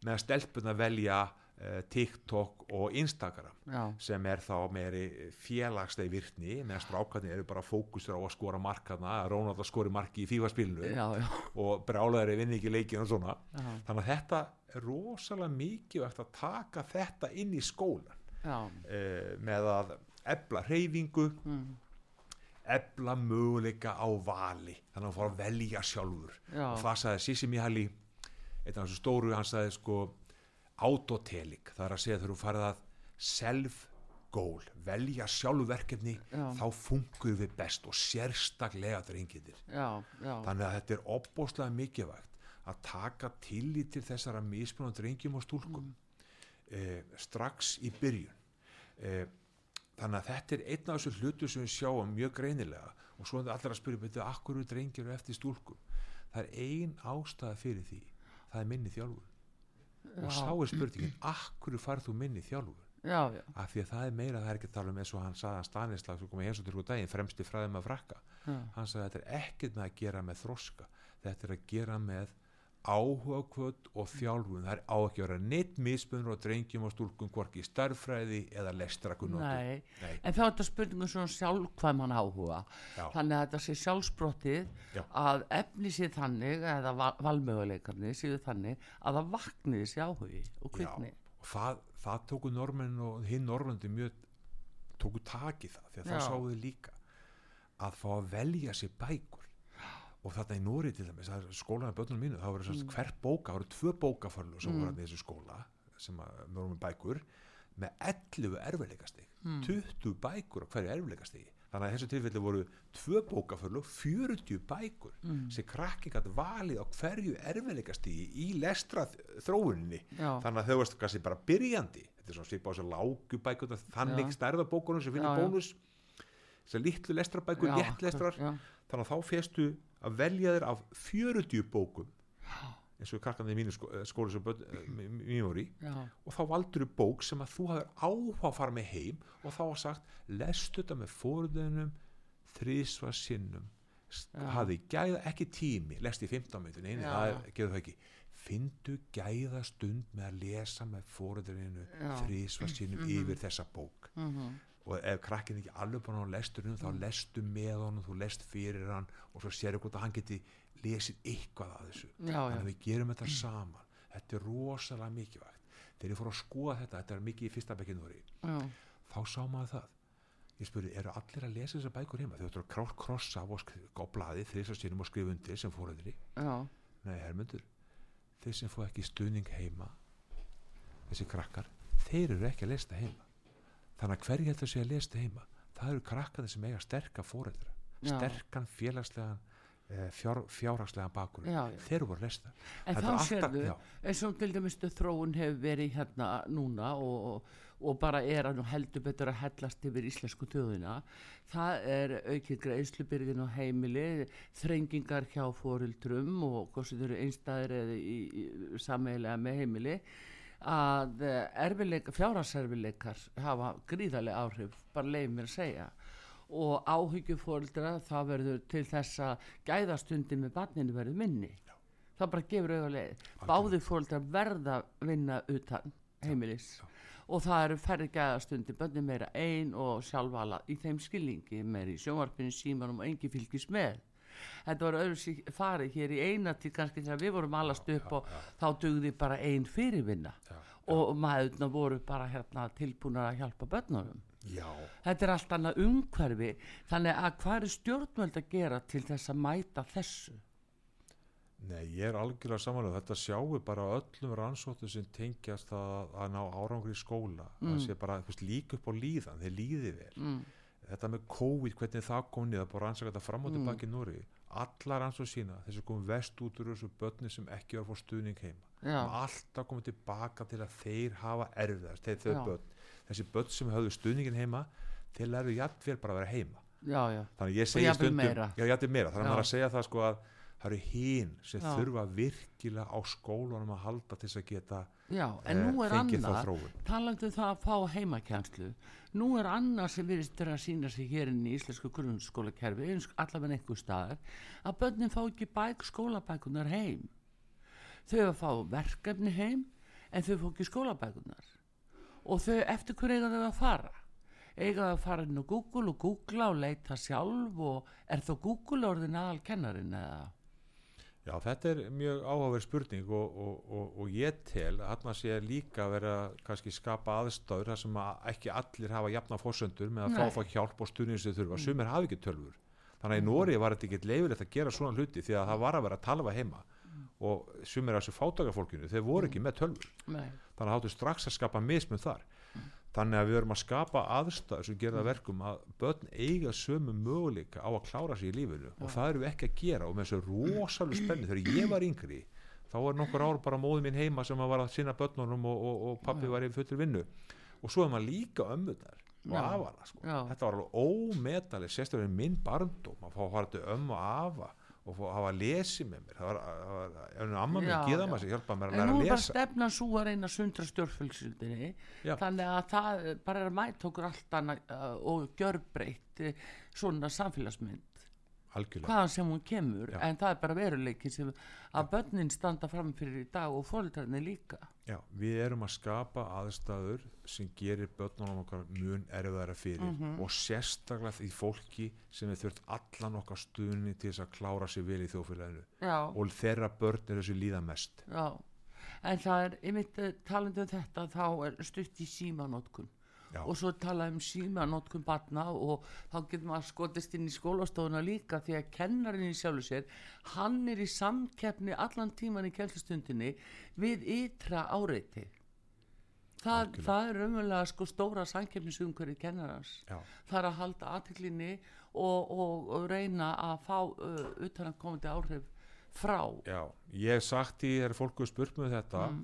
já. meðan stelpuna velja uh, TikTok og Instagram já, sem er þá meiri félagsleg virkni meðan strákarnir eru bara fókusur á að skora markarna, að Rónald að skori marki í FIFA spilinu já, já, og brálaðari vinni ekki leikin og svona. Já, þannig að þetta er rosalega mikilvægt að taka þetta inn í skólan uh, með að ebla reyfingu mm, ebla möguleika á vali. Þannig að hann fór að velja sjálfur. Já. og það sagði Sissi Mihály einn af þessu stóru, hann sagði sko autotelik, það er að segja þegar þú farið að self goal, velja sjálfverkefni Já. þá fungur við best og sérstaklega drengitir þannig að þetta er opbóðslega mikilvægt að taka tillit til þessara mismunum drengjum og stúlkum eh, strax í byrjun. Eh, þannig að þetta er einn af þessu hlutu sem við sjáum mjög greinilega. Og svo er það allir að spyrja betur akkur eru drengjur eftir stúlkum? Það er ein ástæða fyrir því það er minni þjálfur og sá er spurningin akkur farð þú minni þjálfur já, já, af því að það er meira, það er ekki að tala um eins og hann sagði að Stanislav sem kom í eins og til daginn fremsti fræðum að frakka. Já, hann sagði að þetta er ekkert með að gera með þroska. Þetta er að gera með áhuga kvöld og þjálfun. Það er á ekki að vera neitt mismunur og drengjum og stúlkum hvorki starffræði eða lestrakunnóttu en þá er þetta spurningum svona sjálfkvæman áhuga. Já. þannig að þetta sé sjálfsbrottið Já. að efni sér þannig eða val, valmöguleikarnir séu þannig að það vakni þessi áhugi og kvikni. Og það, það tóku normenn og hinn norrlandi mjög tóku taki það því að það Já. sáðu líka. Að fá að velja sér bækur og þarna í Nóri til dæmis það er skólan af börnunum mínu, það voru mm. hver bóka það voru tvö bókafarlu sem voru að þessu skóla sem að við vorum með bækur með 11 erfiðleikastig. Hmm. 20 bækur á hverju erfiðleikastigi. Þannig að í þessu tilfelli voru tvö bókafarlu 40 bækur Hmm. sem krakki gæti valið á hverju erfiðleikastigi í lestra þróuninni Já. þannig að þau varst kannski bara byrjandi. Þetta er svona svipa á þessu lágu bækur þannig stærðabókunum sem finnir bónus. Þessar litlu lestrabækur, léttlestrar. þannig að þá festu að velja þér af 40 bókum eins og krakkandi í mínu skó, eh, skóla sem börn- eh, m- m- mín voru í og þá valdur þú bók sem að þú hafðir áhuga að fara með heim og þá var sagt lestu þetta með fórðunum þrísva sinnum. Hafði gæða ekki tími lest í 15 minnir, neini, Já. það er, gerðu það ekki. Findu gæða stund með að lesa með fórðuninu þrísva sinnum yfir þessa bók. Mhm, og ef krakkin ekki alveg búin á lesturinn þá lestu með honum, þú lest fyrir hann og svo séru hvort að hann geti lesið eitthvað að þessu. Já, þannig að við gerum þetta saman. Þetta er rosalega mikilvægt. Þegar ég fór að skoða þetta, þetta er mikið í fyrsta bekkinúri já, þá sá maður það. Ég spurði, eru allir að lesa þessar bækur heima? Þau ættu að krá- krossa á, á blaði þrísar sínum og skrifa undir sem fóruðri já, nei, hermundur þeir sem fóð ekki stuðning heima þessi krakkar þeir eru ekki að lesa heima þannig að hverju heldur sé að lesa það heima? Það eru krakkarnir sem eiga sterka fóreldra Já. sterkan félagslegan eh, fjár, fjárhagslegan bakur þeir eru voru það En Þetta þá sérðu, eins og til dæmis þróun hefur verið hérna núna og, og, og bara er að nú heldur betur að hellast yfir íslensku þjóðina. Það er aukið greiðslubyrðin á heimili, þrengingar hjá fórildrum og hvort sem þau eru einstæðir eða í, í, sameiginlega með heimili að erfileika, fjárhagserfileikar hafa gríðarlega áhrif, bara leið mér að segja. Og áhyggjufóldra það verður til þess að gæðastundi með barninu verður minni. Það bara gefur auðvitað leið. Báði fóldra verða vinna utan heimilis. Og það eru færri gæðastundi bönni meira ein og sjálfvala í þeim skilningi meira í sjónvarpinu símanum og engi fylgis með þetta var öðru farið hér í eina til kannski þegar við vorum allast upp og þá dugði bara ein fyrirvinna. Og maðurna voru bara hérna tilbúnar að hjálpa börnunum. Já, þetta er allt annað umhverfi. Þannig að hvað er stjórnvöld að gera til þess að mæta þessu? Nei, ég er algjörlega samanlega þetta sjáu bara öllum rannsóttu sem tengjast að, að ná árangri í skóla. Það sé bara líka upp á líðan. Þeir líði vel. Mm. Þetta með COVID, hvernig það kom niður bara rannsaka þetta fram og tilbaki í Núri allar rannsótt sína, þessi kom vest út úr þessu börni sem ekki var fá stuðning heima. Alltaf komið tilbaka til að þeir hafa erfiðast þeir, þau börn, þessi börn sem höfðu stuðningin heima þeir lærðu jafnvel bara að vera heima. Já, já, þannig ég segi stundum meira. já, jafnvel meira, þannig að maður að segja það sko að það eru hín sem Já. þurfa virkilega á skólanum að halda til þess að geta já en eh, nú er þróun. Talandi um það að fá heimakjænslu nú er annað sem virðist vera að sína sig hér inn í íslensku grunnskólakerfi eins allavega einhver staðar að börnin fá ekki bæk skólabækunar heim. Þau fá verkefni heim en þau fá ekki skólabækunar og þau eftir hver eiga þau að fara? Eiga að fara inn á Google og googla og leita sjálf og er þá Google orðin aðal kennarin eða Já, þetta er mjög áhugaverð spurning og, og, og, og ég tel að hann sé líka vera kannski skapa aðstöður þar sem að ekki allir hafa jafna fórsöndur með að fá fá hjálp og stuðning sem þeir þurfa, sumir hafa ekki tölfur þannig að í Nóri var þetta ekki leifilegt að gera svona hluti því að það var að vera að talva heima. Og sumir af þessu fátakafólkinu þeir voru ekki með tölfur Nei. þannig að þáttu strax að skapa mismun þar þannig að við erum að skapa aðstæður sem gera það verkum að börn eiga sömu möguleika á að klára sig í lífinu. Og það erum við ekki að gera. Og með þessu rosalega spenni þegar ég var yngri þá var nokkur ár bara móðið mín heima sem að var að sinna börnunum og, og, og pappi var í fullur vinnu. Og svo er maður líka ömmunar og afana sko. Þetta var alveg ómetalið sérstaklega minn barndóm að fá að fara til ömmu og afa og hafa að lesi með mér það var, ef amma mér já. maður sem hjálpaði mér að en læra nú að er bara lesa stefna svo að reyna sundra stjórnfölksildinni Já. þannig að það bara er að mæta okkur allt annað uh, og gjörbreytt uh, svona samfélagsmynd algjörlega. Hvaðan sem hún kemur Já. en það er bara veruleikin sem að börnin standa fram fyrir í dag og fólkarnir líka. Já, við erum að skapa aðstæður sem gerir börnunum okkar mun erfiðara fyrir Mhm. og sérstaklega því fólki sem við þurft allan okkar stuðni til þess að klára sig vel í þjófélaginu já, og þeirra börn er þessu líða mest. Já. En það er, einmitt eh, talandi um þetta þá er stutt í símanótkun Já. og svo tala um símanótkun batna og þá getur maður skotist inn í skólastofuna líka því að kennarinn í sjálfu sér hann er í samkeppni allan tíman í kjælstustundinni við ytra áreiti það, það er umverulega sko stóra samkeppnisumhverju kennarans Já, það er að halda aðtiklinni og, og, og reyna að fá uh, utan að komandi áhrif frá já, ég hef sagt í þegar fólku spurt með þetta Mm.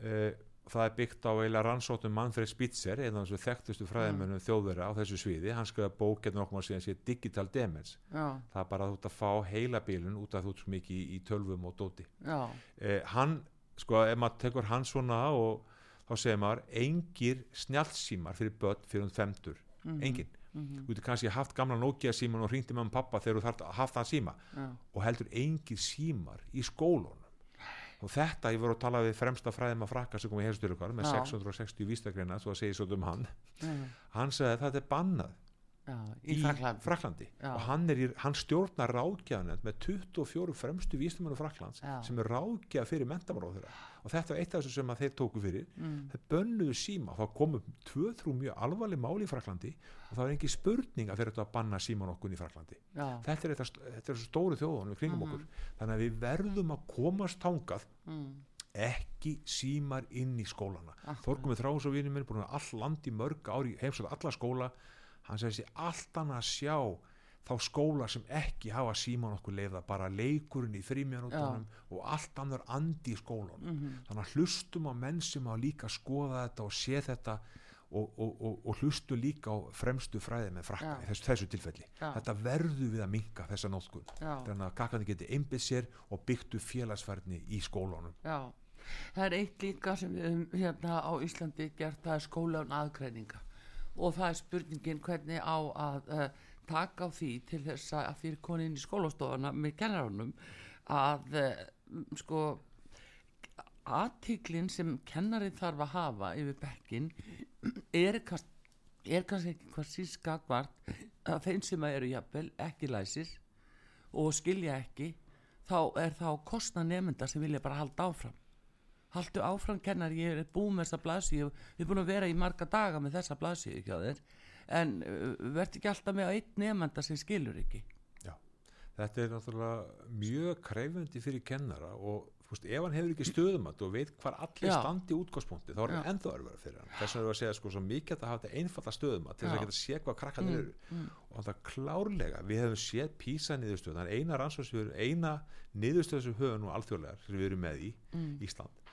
mm. Það er byggt á eiginlega rannsóttum Manfred Spitzer einn af þessu þekktustu fræðimennum mm. þjóðverða á þessu sviði, hann skrifaði bók hérna okkur síðan sé Digital Demens já, það er bara þú ert að fá heilabilun út af þú ert svo mikið í, í tölvum og dóti. Eh, hann, sko, ef maður tekur hann svona og þá segir maður engir snjallsímar fyrir börn fyrir um femtur, engin þú getur kannski haft gamla Nokia síman og hringti með um pappa þegar þú þarft að haft þann síma já, og heldur engir símar í skólunum og þetta, ég voru að tala við fremsta fræðum að frakka sem kom í heilstöru okkar með Já. 660 vístakreina, svo að segja svo um hann. Já, hann sagði að þetta er bannað já í, Fraklandi Fraklandi Já. og hann, í, hann stjórnar ráðgjafanend með 24 fremstu vístumönu Fraklands sem er ráðgjaf fyrir mentamáróð þeirra og þetta var eitt af þessu sem þeir tóku fyrir. Mm, þeir bönnuðu síma, þá komu tvö þrjú mjög alvarleg máli í Fraklandi og það var engin spurning að þeir þetta að banna síman okkur í Fraklandi já, þetta er, er þessu stóru þjóðunum við kringum okkur. Þannig að við verðum að komast tangað mm, ekki símar inn í skólana. Þorgum með þráðs og vinur minn búin að all land í mörg ári heimsað alla skóla. Hann segir sér allt annað að sjá þá skóla sem ekki hafa síman okkur leiða bara leikurinn í þrýmjanútonum og allt annar andi í skólanum. Mhm, þannig að hlustum á menn sem á líka skoða þetta og sé þetta og, og, og, og hlustu líka á fremstu fræði með frakka í þessu, þessu tilfelli. Já. þetta verður við að minka þessa nótkun þannig að kakkandi geti einbytt sér og byggtu félagsfærni í skólanum. Já. Það er eitt líka sem við höfum hérna á Íslandi gert það er skólan aðgreininga. Og það er spurningin hvernig á að uh, taka á því til þess að fyrir konin í skólastofana með kennarunum að uh, sko aðtiklin sem kennarin þarf að hafa yfir bekkin er, kannski, er kannski ekki hvað sískakvart að þeim sem eru jafnvel ekki læsir og skilja ekki þá er þá kostna nefnda sem vilja bara halda áfram. Haldu áfram kennar, ég er búið með þessa blaðsíu ég er búin að vera í marga daga með þessa blaðsíu hjá þér en uh, verð ekki alltaf með að einn nefnda sem skilur ekki. Já, þetta er náttúrulega mjög krefandi fyrir kennara og veist, ef hann hefur ekki stöðumat og veit hvar allir Já. standi útgangspunkti þá er hann ennþá örfara fyrir hann. Þess erum við að segja sko svo mikið að hafa þetta einfalla stöðumat til þess að geta sé hvað krakkanir eru. og það klárlega, við hefum séð písa niðurstöð, það er eina rannsóðsfjör eina niðurstöð sem höfum nú alþjóðlegar sem við erum með í Ísland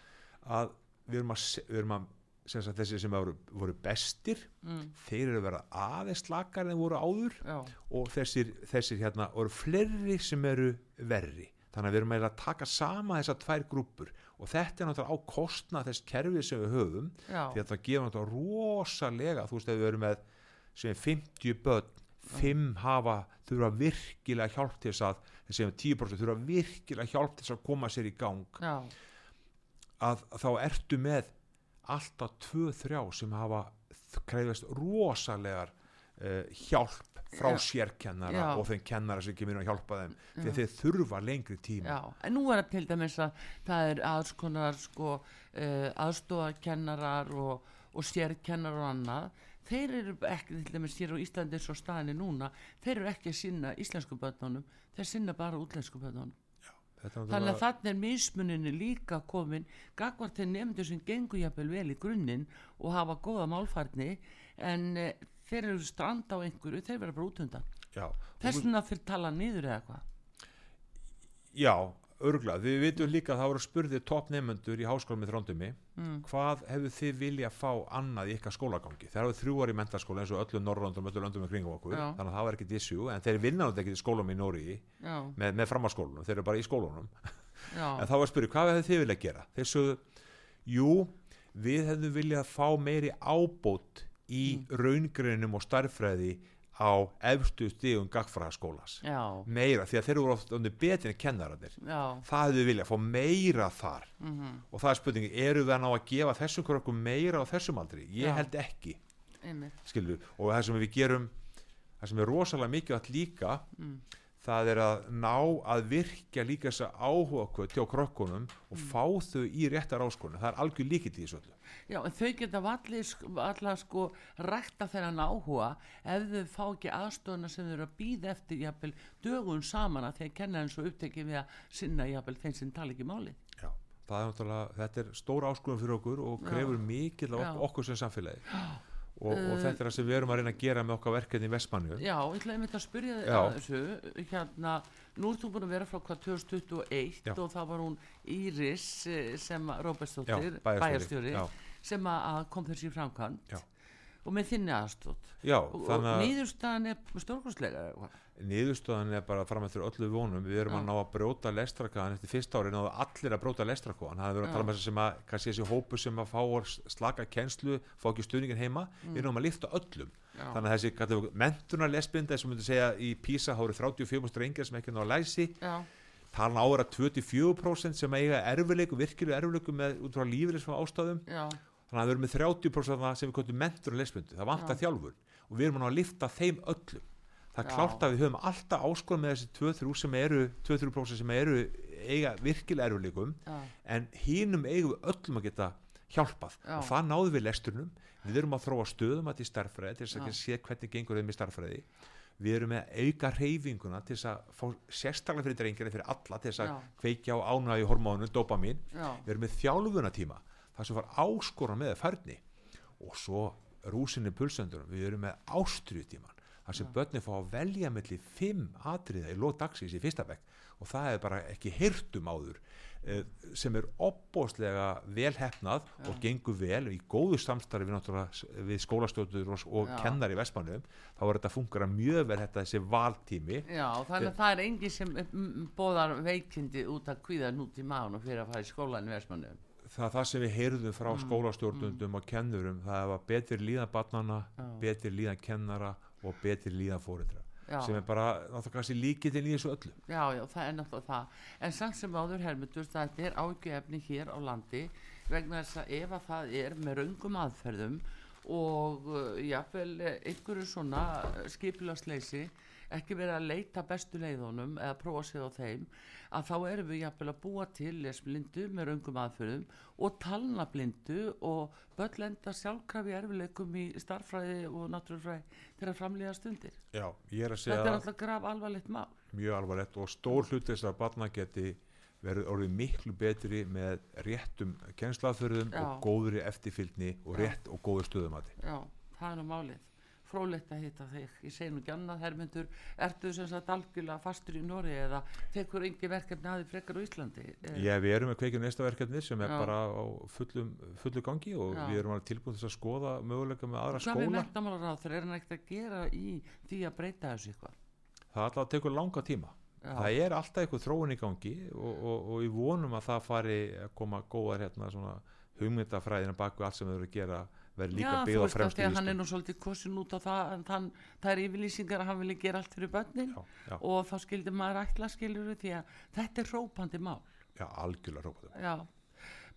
að við erum að, við erum að sem þessi sem voru, voru bestir mm, þeir eru að vera aðeins slakar en voru áður já, og þessir, þessir hérna voru fleiri sem eru verri. Þannig að við erum að taka sama þessar tvær grúpur og þetta er náttúrulega á kostna þess kerfi sem við höfum já, því að það gefur náttúrulega rosalega þú veist ef við erum með sem er 50 börn, 5 hafa þurfa virkilega hjálp til þess að sem 10% þurfa virkilega hjálp til þess að koma sér í gang. Já, að þá ertu með alltaf 2-3 sem hafa krefist rosalegar uh, hjálp frá Já. sérkennara Já. og þeim kennara sem kemur inn að hjálpa þeim því þeir þurfa lengri tíma já, en nú er það til dæmis að það er aðskonar sko uh, aðstofakennarar og, og sérkennarar og annað þeir eru ekki til dæmis hér á Íslandi svo staðinni núna, þeir eru ekki að sinna íslensku börnunum, þeir sinna bara útlensku er þannig að þannig er mismuninni líka komin gagvart þeir nefndur sem gengur jafnvel vel í grunninn og hafa góða málfærni en e, þeir eru strand á einhverju, þeir vera bara útundan. Þess vegna fyrir tala niður eða hvað? Já, örgulega við vitum líka að það voru spurðið toppnefnendur í háskóla með þróndumi mm. hvað hefur þið vilja fá annað í ykkar skólagangi þeir hafa þrjú ári í mentaskóla eins og öllum norrlandum öllum löndum í kringum okkur Já. þannig að það var ekkit issue en þeir vinna náttúrulega ekki í skólum í Nóri með, með framhalskólunum, þeir eru bara í skólunum en þá var spyrja, hvað hefðu þið viljað gera þeir sögðu, jú við hefðum viljað fá meiri ábót í Mm. raungrinum og starffræði á efstu stigum gagfræðaskólas meira, því að þeir eru oft undir betri en kennararnir það hefðu viljað, fá meira þar. Mm og það er spurningi, eru það ná að gefa þessum krökkum meira á þessum aldri? Ég Já. held ekki, einmitt, skilju og það sem við gerum, það sem er rosalega mikið að líka mm. Það er að ná að virkja líka þessa áhuga kvöld hjá krökkunum og fá þau í réttar áskonum það er algjör líkitt í þessu öllu já, en þau geta vallir allar sko rækta þeirra áhuga ef þau fá ekki aðstofna sem þau eru að býða eftir jafnvel dögun saman að þeir kenna eins og upptekið við að sinna jafnvel þeim sem tala ekki máli Já. er þetta er stór áskonum fyrir okkur og Já. krefur mikil á Já. ok okkur sem samfélagi og, og Uh, þetta er það sem við erum að reyna að gera með okkar verkefni í Vestmannu Já, ég ætla einmitt að spyrja þig að þessu hérna, nú ert þú búin að vera frá hvað 2021 Já. og þá var hún Íris eh, sem að Róbertsdóttir, bæjarstjóri. bæjarstjóri Já. sem kom þessi framkvæmt Já. Og með þinni aðstótt Já, og, og að nýðurstaðan er hvað? niðurstöðan er bara fram eftir öllu vonum. Við erum Já. að ná að brjóta lestrakaðan eftir fyrsta ári náðu allir að brjóta lestrakaðan það er verið að tala um þess sem að kannski þessi hópu sem að fá að slaka kenslu fá ekki stuðningin heima. Við erum að lifta öllum. Já. þannig að þessi mentunar lesbinda sem myndi segja í PISA þá eru 34 strengir sem ekki ná að læsi. Já, tala ára 24% sem eiga erfileiku, virkilega erfileiku með út frá lífið ástæðum. Já, þannig að við erum með 30% af það sem við kallum mentur og lesbundu, það vantar Já. þjálfur og við erum að lifta þeim öllum. Það er klárt að við höfum alltaf áskoðum með þessi 2-3 sem eru 2-3% sem eru eiga virkilega erfileikum já, en hínum eigum við öllum að geta hjálpað. Já. og það náðum við lesturnum við erum að þróa stöðum að til starffræði til þess að sé hvernig gengur þeim í starffræði við erum með auka reyfinguna til þess að fá sérstaklega fyrir drengina fyrir alla til þess að Já. kveikja á ánægi hormónu, dopamin já, við erum með þjálfunatíma það sem var áskora með færni. Og svo rúsinni pulsöndurum við erum með ástriðutíman þar sem börnin fá að velja melli fimm atriða í lót dagsins í fyrsta bekk. Og það er bara ekki hirtum áður eh, sem er opbóðslega vel hefnað og gengur vel í góðu samstarfi við skólastjóður og, og kennar í Vestmannum þá er þetta fungara mjög vel þetta þessi valtími. Já, þannig að það er engin sem boðar veikindi út að kvíða nút í mánu fyrir að fara í skólan í Vestmannu það, það sem við heyrðum frá Mm, skólastjórnundum og kennurum það var betur líðan barnana Já. betur líðan kennara og betur líðan fóreldra Já. sem er bara náttúrulega kannski líkitinn í þessu öllu Já, já, það er náttúrulega það en samt sem áður Hermundur þetta er ágjöfni hér á landi vegna þess að ef að það er með raungum aðferðum og eh, einhverju svona skipilasleysi ekki verið að leita bestu leiðunum eða prófa sig á þeim að þá erum við jafnvel að búa til lesblindu með raungum aðferðum og talnablindu og börn lenda sjálfkrafi erfileikum í starffræði og náttúrufræði þegar framlýða stundir. Já, ég er að segja þetta er alltaf graf alvarlegt mál. Mjög alvarlegt og stór hluti þess að barna geti verið orðið miklu betri með réttum kennslaðförðum og góðri eftirfylgni og rétt og góður stöðumati. Já, það er nú málið. Frólætt að hitta þig ég segi nú ekki annað, Hermundur ertu sem sagt algjörlega fastur í Nóri eða tekur yngi verkefni aðið frekar á Íslandi Eh, Já, við erum með kveikjum næsta verkefni sem er Já. bara á fullum, fullu gangi og Já. við erum alveg tilbúin til að skoða möguleika með aðra hvað með skóla. mentamálaráður er hann ekkert að gera í því að breyta þessu eitthvað Það er alltaf að tekur langa tíma. Já. Það er alltaf eitthvað þróun í gangi og, og, og við vonum að það fari að koma góðar hérna svona hugmyndafræðina baku allt sem þau eru að gera verði líka Já, þú byggð á veist að fremstu því að hann er nú svolítið kosin út á það en þann, það er yfirlýsingar að hann vilja gera allt fyrir börnin Já, já, og þá skildi maður ætla skilur því að þetta er rópandi mál. Já, algjörlega rópaðum. Já,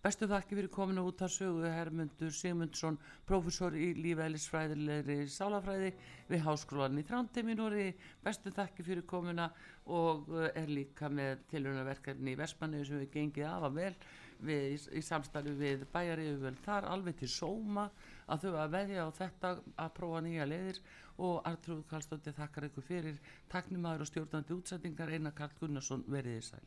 bestu þakki fyrir kominu út að sögu Hermundur Sigmundsson, prófessor í lífælisfræðilegri sálafræði við Háskólan í Þrándeiminúri, bestu þakki fyrir komuna og uh, er líka með tilhörnaverkarni í Vestmanni sem við gengið afa vel við, í, í samstarfi við bæjarið þar alveg til sóma að þau að veðja á þetta að prófa nýja leiðir og Artrúð Karlsdóttir þakkar ykkur fyrir taknimaður og stjórnandi útsendingar Einar Karl Gunnarsson veriði sæl.